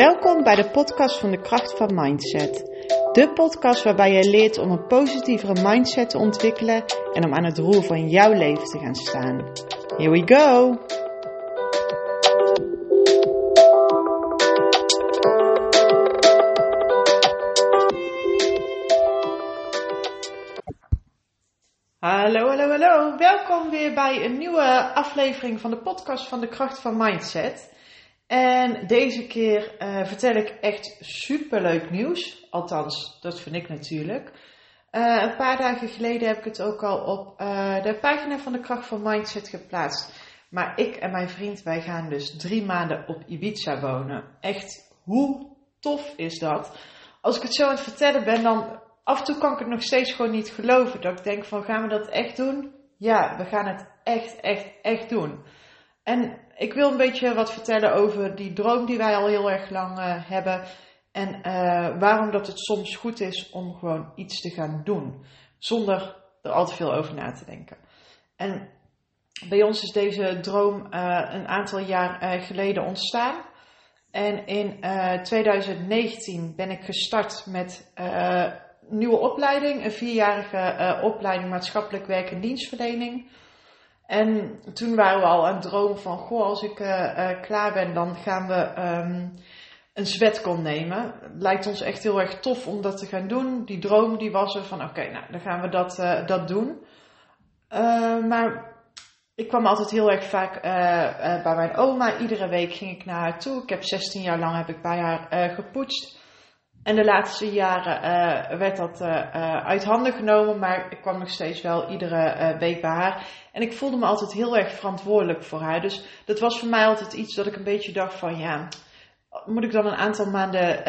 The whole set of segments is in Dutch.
Welkom bij de podcast van de kracht van mindset. De podcast waarbij je leert om een positievere mindset te ontwikkelen en om aan het roer van jouw leven te gaan staan. Here we go! Hallo, hallo, hallo. Welkom weer bij een nieuwe aflevering van de podcast van de kracht van mindset. En deze keer uh, vertel ik echt superleuk nieuws. Althans, dat vind ik natuurlijk. Uh, een paar dagen geleden heb ik het ook al op uh, de pagina van de Kracht van Mindset geplaatst. Maar ik en mijn vriend, wij gaan dus drie maanden op Ibiza wonen. Echt, hoe tof is dat? Als ik het zo aan het vertellen ben, dan af en toe kan ik het nog steeds gewoon niet geloven. Dat ik denk van, gaan we dat echt doen? Ja, we gaan het echt, echt, echt doen. En ik wil een beetje wat vertellen over die droom die wij al heel erg lang uh, hebben. En uh, waarom dat het soms goed is om gewoon iets te gaan doen. Zonder er al te veel over na te denken. En bij ons is deze droom uh, een aantal jaar geleden ontstaan. En in 2019 ben ik gestart met een nieuwe opleiding. Een vierjarige opleiding maatschappelijk werk en dienstverlening. En toen waren we al aan het dromen van, goh, als ik uh, uh, klaar ben, dan gaan we um, een zwetcon nemen. Het lijkt ons echt heel erg tof om dat te gaan doen. Die droom die was er van, oké, nou, dan gaan we dat, uh, dat doen. maar ik kwam altijd heel erg vaak bij mijn oma. Iedere week ging ik naar haar toe. Ik heb 16 jaar lang heb ik bij haar gepoetst. En de laatste jaren uh, werd dat uh, uit handen genomen, maar ik kwam nog steeds wel iedere week bij haar. En ik voelde me altijd heel erg verantwoordelijk voor haar. Dus dat was voor mij altijd iets dat ik een beetje dacht van ja, moet ik dan een aantal maanden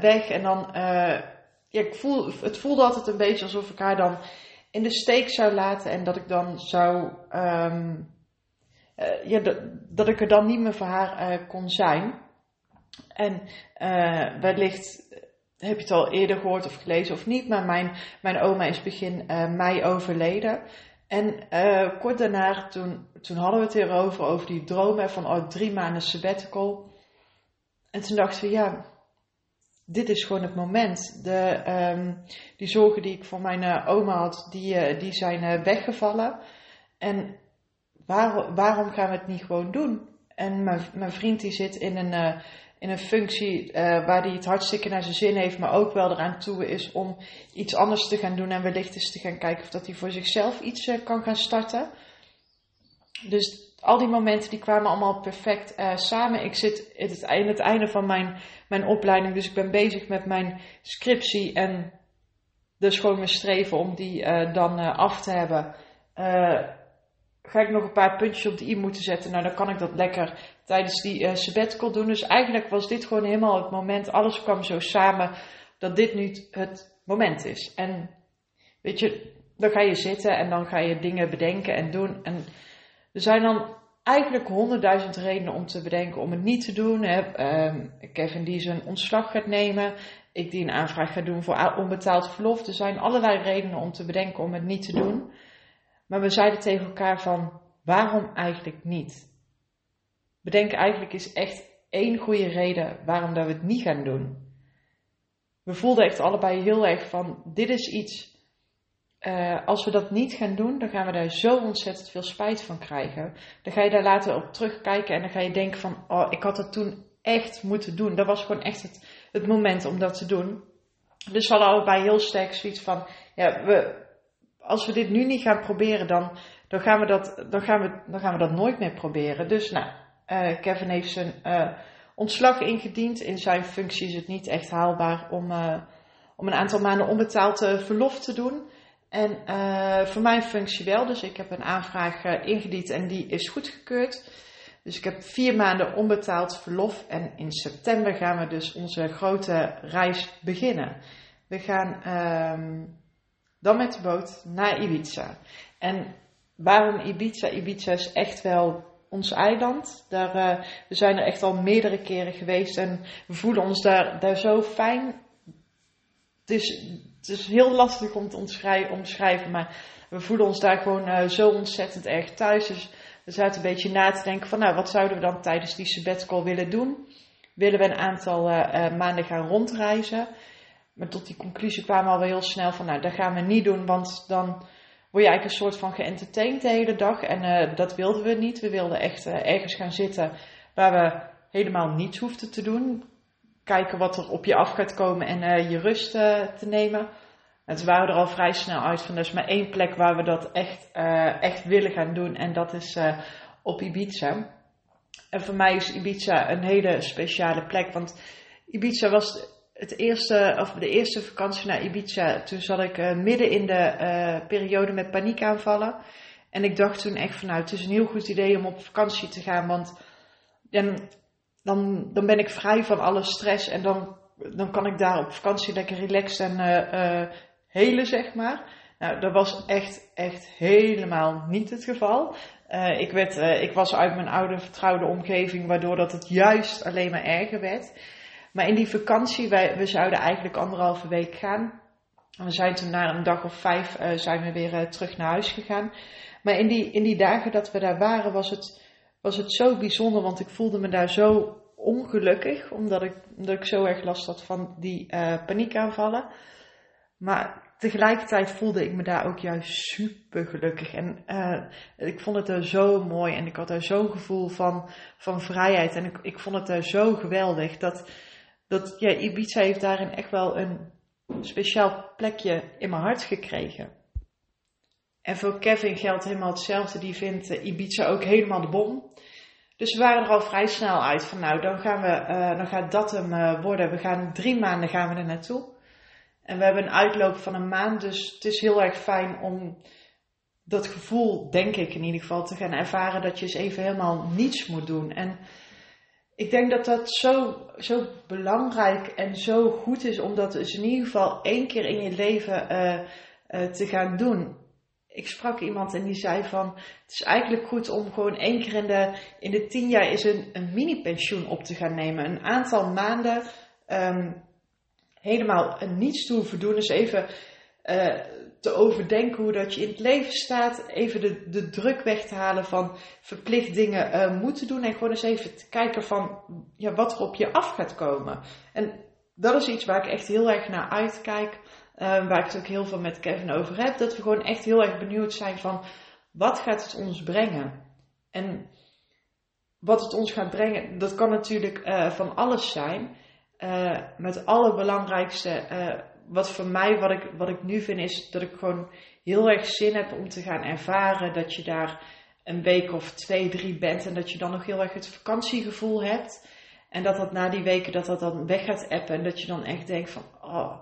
weg? En dan, ja, ik voel, het voelde altijd een beetje alsof ik haar dan in de steek zou laten en dat ik dan zou, um, ja, dat, dat ik er dan niet meer voor haar kon zijn. En wellicht heb je het al eerder gehoord of gelezen of niet, maar mijn, mijn oma is begin uh, mei overleden. En uh, kort daarna, toen, toen hadden we het erover, over die droom van oh, drie maanden sabbatical. En toen dachten we, ja, dit is gewoon het moment. De, um, die zorgen die ik voor mijn uh, oma had, die, die zijn weggevallen. En waar, waarom gaan we het niet gewoon doen? En mijn, mijn vriend die zit in een in een functie uh, waar hij het hartstikke naar zijn zin heeft, maar ook wel eraan toe is om iets anders te gaan doen en wellicht eens te gaan kijken of dat hij voor zichzelf iets uh, kan gaan starten. Dus al die momenten die kwamen allemaal perfect uh, samen. Ik zit in het, in het einde van mijn, mijn opleiding, dus ik ben bezig met mijn scriptie en dus gewoon mijn streven om die dan af te hebben ga ik nog een paar puntjes op de i moeten zetten. Nou, dan kan ik dat lekker tijdens die uh, sabbatical doen. Dus eigenlijk was dit gewoon helemaal het moment. Alles kwam zo samen dat dit nu het moment is. En weet je, dan ga je zitten en dan ga je dingen bedenken en doen. En er zijn dan eigenlijk honderdduizend redenen om te bedenken om het niet te doen. Um, Kevin die zijn ontslag gaat nemen. Ik die een aanvraag ga doen voor onbetaald verlof. Er zijn allerlei redenen om te bedenken om het niet te doen. Maar we zeiden tegen elkaar van, waarom eigenlijk niet? Bedenk eigenlijk is echt één goede reden waarom dat we het niet gaan doen. We voelden echt allebei heel erg van, dit is iets, uh, als we dat niet gaan doen, dan gaan we daar zo ontzettend veel spijt van krijgen. Dan ga je daar later op terugkijken en dan ga je denken van, oh, ik had dat toen echt moeten doen. Dat was gewoon echt het, het moment om dat te doen. Dus we hadden allebei heel sterk zoiets van, ja, we, als we dit nu niet gaan proberen, dan, dan, gaan, we dat, dan, gaan, we, dan gaan we dat nooit meer proberen. Dus nou, uh, Kevin heeft zijn uh, ontslag ingediend. In zijn functie is het niet echt haalbaar om, uh, om een aantal maanden onbetaald verlof te doen. En voor mijn functie wel, dus ik heb een aanvraag ingediend en die is goedgekeurd. Dus ik heb vier maanden onbetaald verlof en in september gaan we dus onze grote reis beginnen. We gaan ehm, dan met de boot naar Ibiza. En waarom Ibiza? Ibiza is echt wel ons eiland. Daar, uh, we zijn er echt al meerdere keren geweest en we voelen ons daar, daar zo fijn. Het is, het is heel lastig om te omschrijven, maar we voelen ons daar gewoon uh, zo ontzettend erg thuis. Dus we zaten een beetje na te denken van, nou, wat zouden we dan tijdens die sabbatical willen doen? willen we een aantal maanden gaan rondreizen. Maar tot die conclusie kwamen al heel snel van, nou, dat gaan we niet doen, want dan word je eigenlijk een soort van geëntertained de hele dag. En dat wilden we niet. We wilden echt ergens gaan zitten waar we helemaal niets hoefden te doen. Kijken wat er op je af gaat komen en je rust te nemen. En toen waren er al vrij snel uit van, er is maar één plek waar we dat echt, echt willen gaan doen. En dat is op Ibiza. En voor mij is Ibiza een hele speciale plek. Want Ibiza was het eerste, of de eerste vakantie naar Ibiza. Toen zat ik uh, midden in de periode met paniekaanvallen. En ik dacht toen echt van nou, het is een heel goed idee om op vakantie te gaan. Want dan, dan, dan ben ik vrij van alle stress. En dan, dan kan ik daar op vakantie lekker relaxed en hele, zeg maar. Nou, dat was echt, echt helemaal niet het geval. Uh, ik, werd, uh, ik was uit mijn oude vertrouwde omgeving, waardoor dat het juist alleen maar erger werd. Maar in die vakantie, wij, we zouden eigenlijk anderhalve week gaan. We zijn toen na een dag of vijf uh, zijn we weer terug naar huis gegaan. Maar in die, in die dagen dat we daar waren, was het, was het zo bijzonder, want ik voelde me daar zo ongelukkig, omdat ik, omdat ik zo erg last had van die paniekaanvallen. Maar tegelijkertijd voelde ik me daar ook juist super gelukkig. En uh, ik vond het er zo mooi en ik had daar zo'n gevoel van, van vrijheid. En ik, ik vond het daar zo geweldig dat, dat Ibiza heeft daarin echt wel een speciaal plekje in mijn hart gekregen. En voor Kevin geldt helemaal hetzelfde. Die vindt uh, Ibiza ook helemaal de bom. Dus we waren er al vrij snel uit van nou, dan, gaan we, uh, dan gaat dat hem worden. We gaan drie maanden gaan we er naartoe. En we hebben een uitloop van een maand, dus het is heel erg fijn om dat gevoel, denk ik in ieder geval, te gaan ervaren dat je eens even helemaal niets moet doen. En ik denk dat dat zo, zo belangrijk en zo goed is om dat dus in ieder geval één keer in je leven uh, uh, te gaan doen. Ik sprak iemand en die zei van, het is eigenlijk goed om gewoon één keer in de, in de tien jaar is een, een mini-pensioen op te gaan nemen. Een aantal maanden um, helemaal niets te hoeven doen. Dus even uh, te overdenken hoe dat je in het leven staat. Even de, de druk weg te halen van verplicht dingen uh, moeten doen. En gewoon eens even te kijken van ja, wat er op je af gaat komen. En dat is iets waar ik echt heel erg naar uitkijk. Uh, waar ik het ook heel veel met Kevin over heb. Dat we gewoon echt heel erg benieuwd zijn van wat gaat het ons brengen. En wat het ons gaat brengen, dat kan natuurlijk van alles zijn. Met het allerbelangrijkste, uh, wat voor mij, wat ik, wat ik nu vind, is dat ik gewoon heel erg zin heb om te gaan ervaren dat je daar een week of twee, drie bent en dat je dan nog heel erg het vakantiegevoel hebt. En dat dat na die weken, dat dat dan weg gaat appen en dat je dan echt denkt van, oh,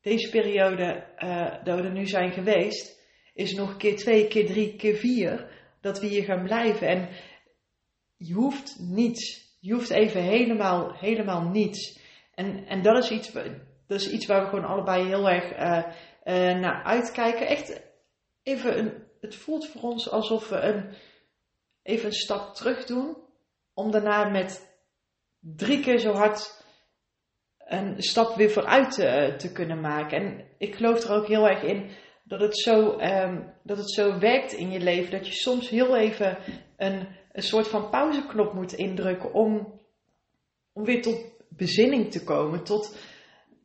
deze periode uh, dat we er nu zijn geweest, is nog keer twee, keer drie, keer vier, dat we hier gaan blijven. En je hoeft niets je hoeft even helemaal, helemaal niets. En, en dat, is iets, dat is iets waar we gewoon allebei heel erg uh, uh, naar uitkijken. Echt even een, het voelt voor ons alsof we een, even een stap terug doen. Om daarna met drie keer zo hard een stap weer vooruit te, te kunnen maken. En ik geloof er ook heel erg in dat het, zo, um, dat het zo werkt in je leven. Dat je soms heel even een een soort van pauzeknop moet indrukken om, om weer tot bezinning te komen. Tot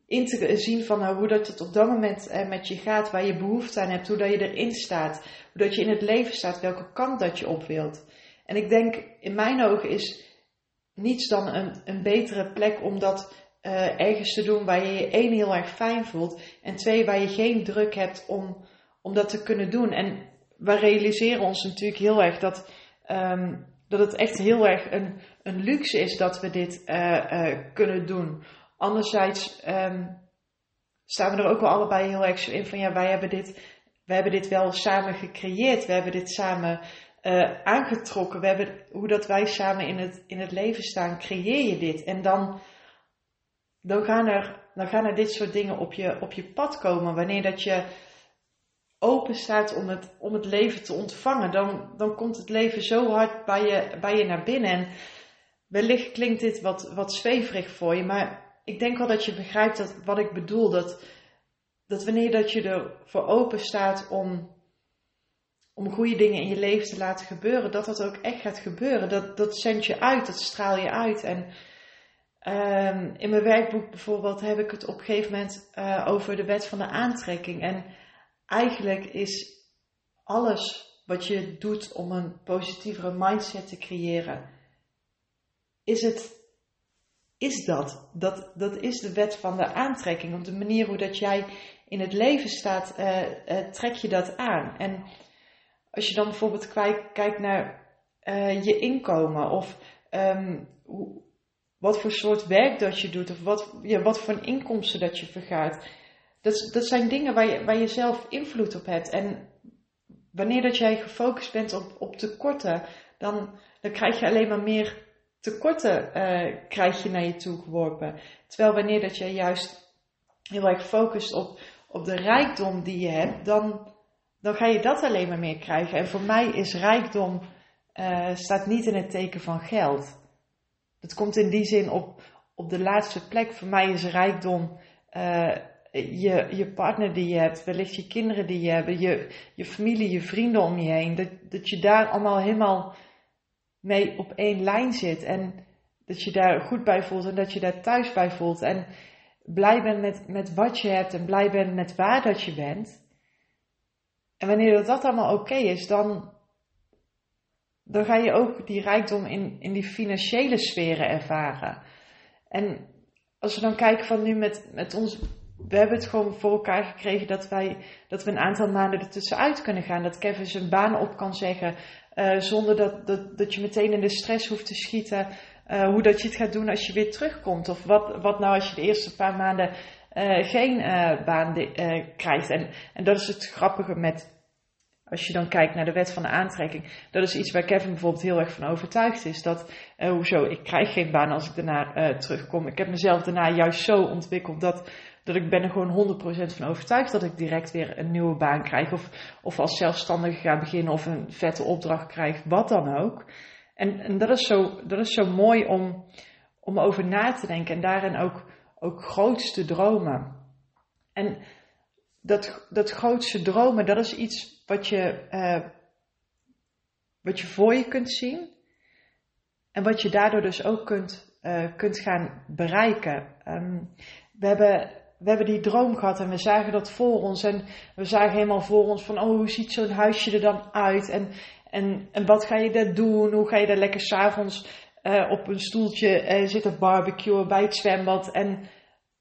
in te zien van nou, hoe dat het op dat moment eh, met je gaat, waar je behoefte aan hebt, hoe dat je erin staat, hoe dat je in het leven staat, welke kant dat je op wilt. En ik denk, in mijn ogen is niets dan een, een betere plek om dat uh, ergens te doen waar je je één heel erg fijn voelt en twee waar je geen druk hebt om, om dat te kunnen doen. En we realiseren ons natuurlijk heel erg dat um, dat het echt heel erg een, een luxe is dat we dit uh, kunnen doen. Anderzijds um, staan we er ook wel allebei heel erg zo in van ja, wij hebben dit, wij hebben dit wel samen gecreëerd. We hebben dit samen uh, aangetrokken. We hebben, hoe dat wij samen in het, in het leven staan, creëer je dit. En dan, dan, gaan er, dan gaan er dit soort dingen op je, op je pad komen. Wanneer dat je open staat om het, om het leven te ontvangen, dan, dan komt het leven zo hard bij je, bij je naar binnen. En wellicht klinkt dit wat, wat zweverig voor je, maar ik denk wel dat je begrijpt dat, wat ik bedoel. Dat, dat wanneer dat je ervoor open staat om, om goede dingen in je leven te laten gebeuren, dat dat ook echt gaat gebeuren. Dat, dat zendt je uit, dat straal je uit. En Ehm, in mijn werkboek bijvoorbeeld heb ik het op een gegeven moment uh, over de wet van de aantrekking. En eigenlijk is alles wat je doet om een positievere mindset te creëren, is het, is dat. Dat, dat is de wet van de aantrekking. Op de manier hoe dat jij in het leven staat, uh, uh, trek je dat aan. En als je dan bijvoorbeeld kijkt naar je inkomen of um, hoe, wat voor soort werk dat je doet of wat, ja, wat voor inkomsten dat je vergaart. Dat, dat zijn dingen waar je, waar je zelf invloed op hebt. En wanneer dat jij gefocust bent op, op tekorten, dan, dan krijg je alleen maar meer tekorten uh, krijg je naar je toe geworpen. Terwijl wanneer dat jij juist heel erg focust op, op de rijkdom die je hebt, dan, dan ga je dat alleen maar meer krijgen. En voor mij is rijkdom uh, staat niet in het teken van geld. Het komt in die zin op, op de laatste plek. Voor mij is rijkdom uh, je, je partner die je hebt, wellicht je kinderen die je hebt, je, je familie, je vrienden om je heen. Dat, dat je daar allemaal helemaal mee op één lijn zit. En dat je daar goed bij voelt en dat je daar thuis bij voelt. En blij bent met, met wat je hebt en blij bent met waar dat je bent. En wanneer dat, allemaal oké is, dan, dan ga je ook die rijkdom in, in die financiële sferen ervaren. En als we dan kijken van nu met, met ons, we hebben het gewoon voor elkaar gekregen dat wij, dat we een aantal maanden ertussenuit kunnen gaan. Dat Kevin zijn baan op kan zeggen, uh, zonder dat, dat, dat je meteen in de stress hoeft te schieten. Uh, hoe dat je het gaat doen als je weer terugkomt. Of wat, wat nou als je de eerste paar maanden uh, geen baan krijgt. En, en dat is het grappige met als je dan kijkt naar de wet van de aantrekking, dat is iets waar Kevin bijvoorbeeld heel erg van overtuigd is. Dat, hoezo, ik krijg geen baan als ik daarna terugkom. Ik heb mezelf daarna juist zo ontwikkeld dat, dat ik ben er gewoon 100% van overtuigd dat ik direct weer een nieuwe baan krijg. Of, of als zelfstandige ga beginnen of een vette opdracht krijg, wat dan ook. En, en dat, is zo, dat is zo mooi om, om over na te denken en daarin ook, ook groots te dromen. En dat, dat grootste dromen, dat is iets wat je, uh, wat je voor je kunt zien. En wat je daardoor dus ook kunt, uh, kunt gaan bereiken. Um, we, hebben, we hebben die droom gehad en we zagen dat voor ons. En we zagen helemaal voor ons van, oh, hoe ziet zo'n huisje er dan uit? En, en, en wat ga je daar doen? Hoe ga je daar lekker s'avonds uh, op een stoeltje uh, zitten barbecuen bij het zwembad? En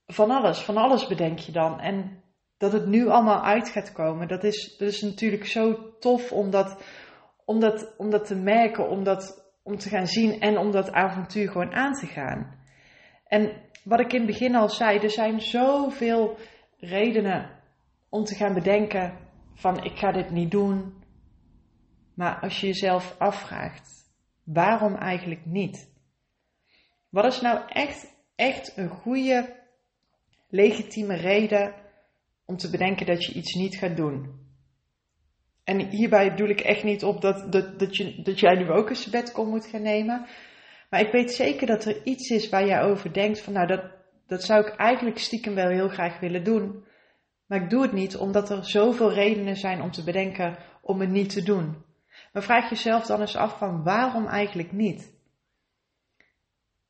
van alles, van alles bedenk je dan. En dat het nu allemaal uit gaat komen, dat is, dat is natuurlijk zo tof om dat, om dat, om dat te merken, om, dat, om te gaan zien en om dat avontuur gewoon aan te gaan. En wat ik in het begin al zei, er zijn zoveel redenen om te gaan bedenken van ik ga dit niet doen. Maar als je jezelf afvraagt, waarom eigenlijk niet? Wat is nou echt, echt een goede, legitieme reden om te bedenken dat je iets niet gaat doen. En hierbij bedoel ik echt niet op dat, dat, dat, je, dat jij nu ook een sabbatical moet gaan nemen. Maar ik weet zeker dat er iets is waar jij over denkt van nou dat, dat zou ik eigenlijk stiekem wel heel graag willen doen. Maar ik doe het niet omdat er zoveel redenen zijn om te bedenken om het niet te doen. Maar vraag jezelf dan eens af van waarom eigenlijk niet?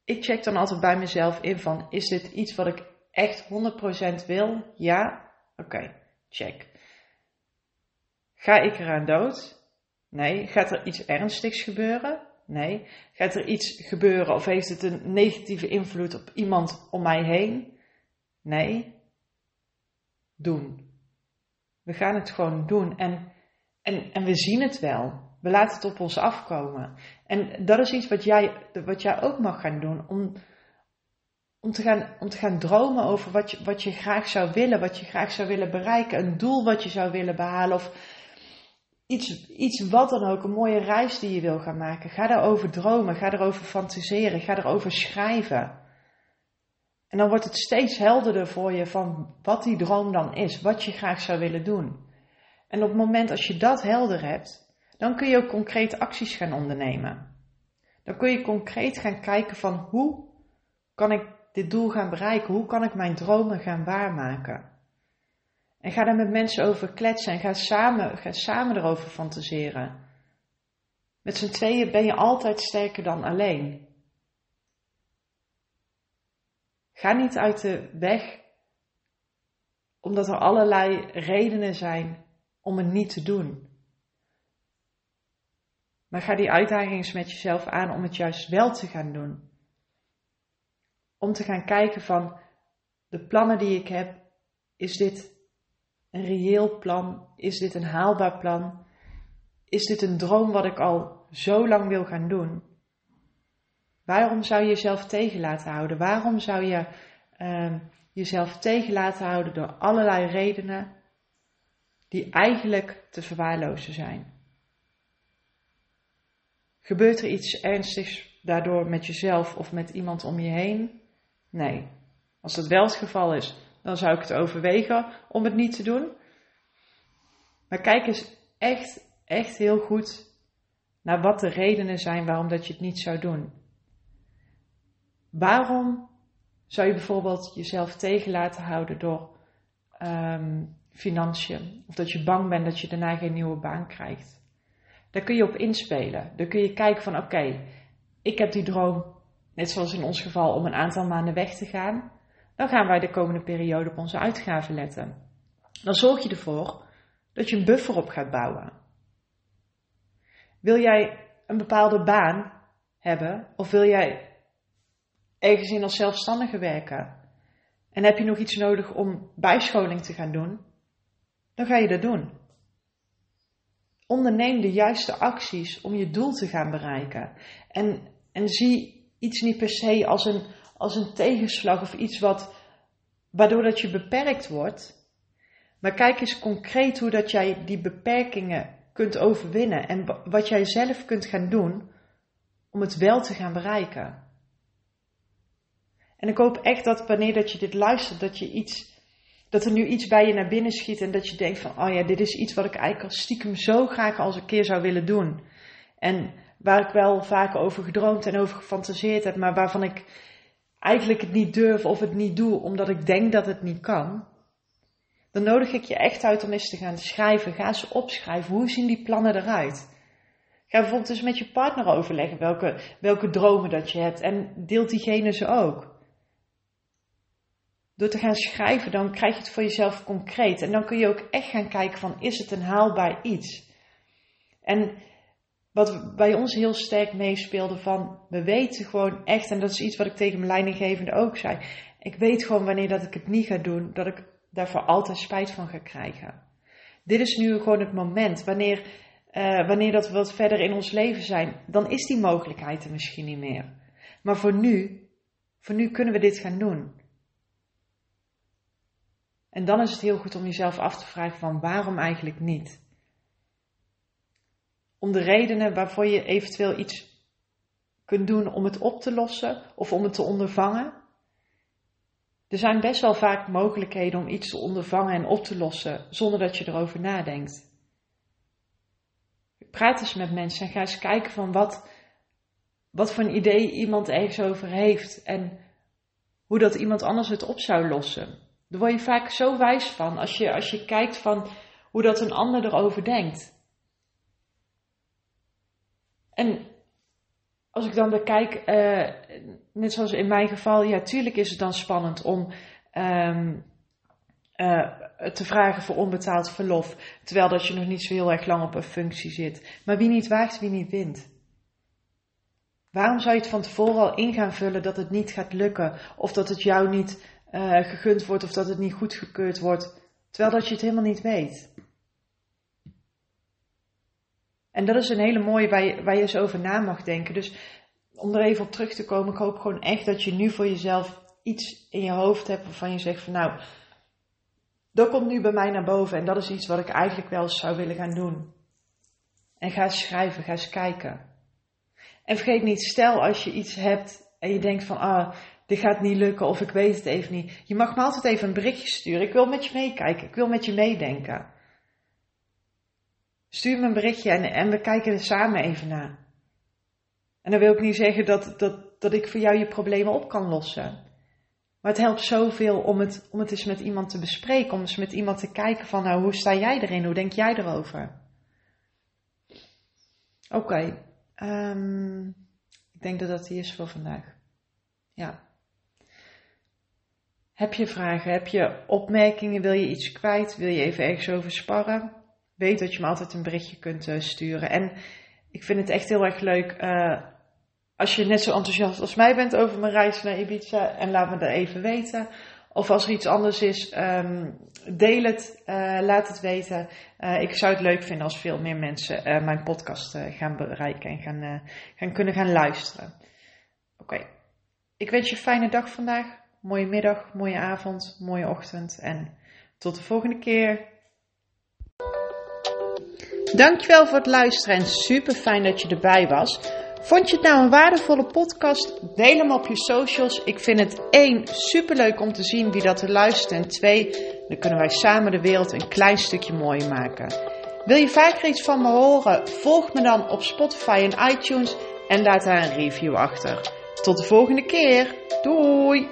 Ik check dan altijd bij mezelf in van is dit iets wat ik echt 100% wil? Ja, Oké, check. Ga ik eraan dood? Nee. Gaat er iets ernstigs gebeuren? Nee. Gaat er iets gebeuren of heeft het een negatieve invloed op iemand om mij heen? Nee. Doen. We gaan het gewoon doen en, en, en we zien het wel. We laten het op ons afkomen. En dat is iets wat jij, wat jij ook mag gaan doen. Om, om te gaan, om te gaan dromen over wat je, wat je graag zou willen, wat je graag zou willen bereiken, een doel wat je zou willen behalen of iets, iets wat dan ook, een mooie reis die je wil gaan maken. Ga daarover dromen, ga erover fantaseren, ga erover schrijven. En dan wordt het steeds helderder voor je van wat die droom dan is, wat je graag zou willen doen. En op het moment als je dat helder hebt, dan kun je ook concrete acties gaan ondernemen. Dan kun je concreet gaan kijken van hoe kan ik dit doel gaan bereiken? Hoe kan ik mijn dromen gaan waarmaken? En ga daar met mensen over kletsen en ga samen, ga samen erover fantaseren. Met z'n tweeën ben je altijd sterker dan alleen. Ga niet uit de weg omdat er allerlei redenen zijn om het niet te doen. Maar ga die uitdaging eens met jezelf aan om het juist wel te gaan doen. Om te gaan kijken van de plannen die ik heb, is dit een reëel plan? Is dit een haalbaar plan? Is dit een droom wat ik al zo lang wil gaan doen? Waarom zou je jezelf tegen laten houden? Waarom zou je uh, jezelf tegen laten houden door allerlei redenen die eigenlijk te verwaarlozen zijn? Gebeurt er iets ernstigs daardoor met jezelf of met iemand om je heen? Nee. Als dat wel het geval is, dan zou ik het overwegen om het niet te doen. Maar kijk eens echt, echt heel goed naar wat de redenen zijn waarom dat je het niet zou doen. Waarom zou je bijvoorbeeld jezelf tegen laten houden door um, financiën? Of dat je bang bent dat je daarna geen nieuwe baan krijgt? Daar kun je op inspelen. Dan kun je kijken van oké, ik heb die droom, net zoals in ons geval, om een aantal maanden weg te gaan. Dan gaan wij de komende periode op onze uitgaven letten. Dan zorg je ervoor dat je een buffer op gaat bouwen. Wil jij een bepaalde baan hebben of wil jij ergens in als zelfstandige werken en heb je nog iets nodig om bijscholing te gaan doen, dan ga je dat doen. Onderneem de juiste acties om je doel te gaan bereiken. En, en zie iets niet per se als een, als een tegenslag of iets wat, waardoor dat je beperkt wordt. Maar kijk eens concreet hoe dat jij die beperkingen kunt overwinnen en wat jij zelf kunt gaan doen om het wel te gaan bereiken. En ik hoop echt dat wanneer dat je dit luistert, dat je iets, dat er nu iets bij je naar binnen schiet en dat je denkt van, oh ja, dit is iets wat ik eigenlijk al stiekem zo graag als een keer zou willen doen. En waar ik wel vaak over gedroomd en over gefantaseerd heb, maar waarvan ik eigenlijk het niet durf of het niet doe, omdat ik denk dat het niet kan. Dan nodig ik je echt uit om eens te gaan schrijven. Ga eens opschrijven. Hoe zien die plannen eruit? Ga bijvoorbeeld eens met je partner overleggen welke, welke dromen dat je hebt en deelt diegene ze ook. Door te gaan schrijven, dan krijg je het voor jezelf concreet. En dan kun je ook echt gaan kijken van, is het een haalbaar iets? En wat bij ons heel sterk meespeelde van, we weten gewoon echt, en dat is iets wat ik tegen mijn leidinggevende ook zei. Ik weet gewoon wanneer dat ik het niet ga doen, dat ik daarvoor altijd spijt van ga krijgen. Dit is nu gewoon het moment. Wanneer, uh, wanneer dat we wat verder in ons leven zijn, dan is die mogelijkheid er misschien niet meer. Maar voor nu, voor nu kunnen we dit gaan doen. En dan is het heel goed om jezelf af te vragen van waarom eigenlijk niet? Om de redenen waarvoor je eventueel iets kunt doen om het op te lossen of om het te ondervangen. Er zijn best wel vaak mogelijkheden om iets te ondervangen en op te lossen zonder dat je erover nadenkt. Praat eens met mensen en ga eens kijken van wat, wat voor een idee iemand ergens over heeft en hoe dat iemand anders het op zou lossen. Daar word je vaak zo wijs van als je, als je kijkt van hoe dat een ander erover denkt. En als ik dan bekijk, uh, net zoals in mijn geval, ja, tuurlijk is het dan spannend om um, uh, te vragen voor onbetaald verlof, terwijl dat je nog niet zo heel erg lang op een functie zit. Maar wie niet waagt, wie niet wint. Waarom zou je het van tevoren al in gaan vullen dat het niet gaat lukken, of dat het jou niet uh, gegund wordt of dat het niet goedgekeurd wordt, terwijl dat je het helemaal niet weet. En dat is een hele mooie waar je, je eens over na mag denken. Dus om er even op terug te komen, ik hoop gewoon echt dat je nu voor jezelf iets in je hoofd hebt waarvan je zegt van nou, dat komt nu bij mij naar boven en dat is iets wat ik eigenlijk wel eens zou willen gaan doen. En ga eens schrijven, ga eens kijken. En vergeet niet, stel als je iets hebt en je denkt van ah, dit gaat niet lukken of ik weet het even niet. Je mag me altijd even een berichtje sturen. Ik wil met je meekijken. Ik wil met je meedenken. Stuur me een berichtje en, we kijken er samen even naar. En dan wil ik niet zeggen dat, dat, dat ik voor jou je problemen op kan lossen. Maar het helpt zoveel om het, om het eens met iemand te bespreken. Om eens met iemand te kijken van nou, hoe sta jij erin? Hoe denk jij erover? Oké. Ehm, ik denk dat dat die is voor vandaag. Ja. Heb je vragen? Heb je opmerkingen? Wil je iets kwijt? Wil je even ergens over sparren? Weet dat je me altijd een berichtje kunt uh, sturen. En ik vind het echt heel erg leuk uh, als je net zo enthousiast als mij bent over mijn reis naar Ibiza. En laat me dat even weten. Of als er iets anders is, um, deel het, uh, laat het weten. ik zou het leuk vinden als veel meer mensen mijn podcast gaan bereiken en gaan, gaan kunnen gaan luisteren. Oké, ik wens je een fijne dag vandaag mooie middag, mooie avond, mooie ochtend en tot de volgende keer. Dankjewel voor het luisteren en super fijn dat je erbij was. Vond je het nou een waardevolle podcast? Deel hem op je socials. Ik vind het één super leuk om te zien wie dat er luistert. En twee, dan kunnen wij samen de wereld een klein stukje mooier maken. Wil je vaker iets van me horen? Volg me dan op Spotify en iTunes en laat daar een review achter. Tot de volgende keer. Doei!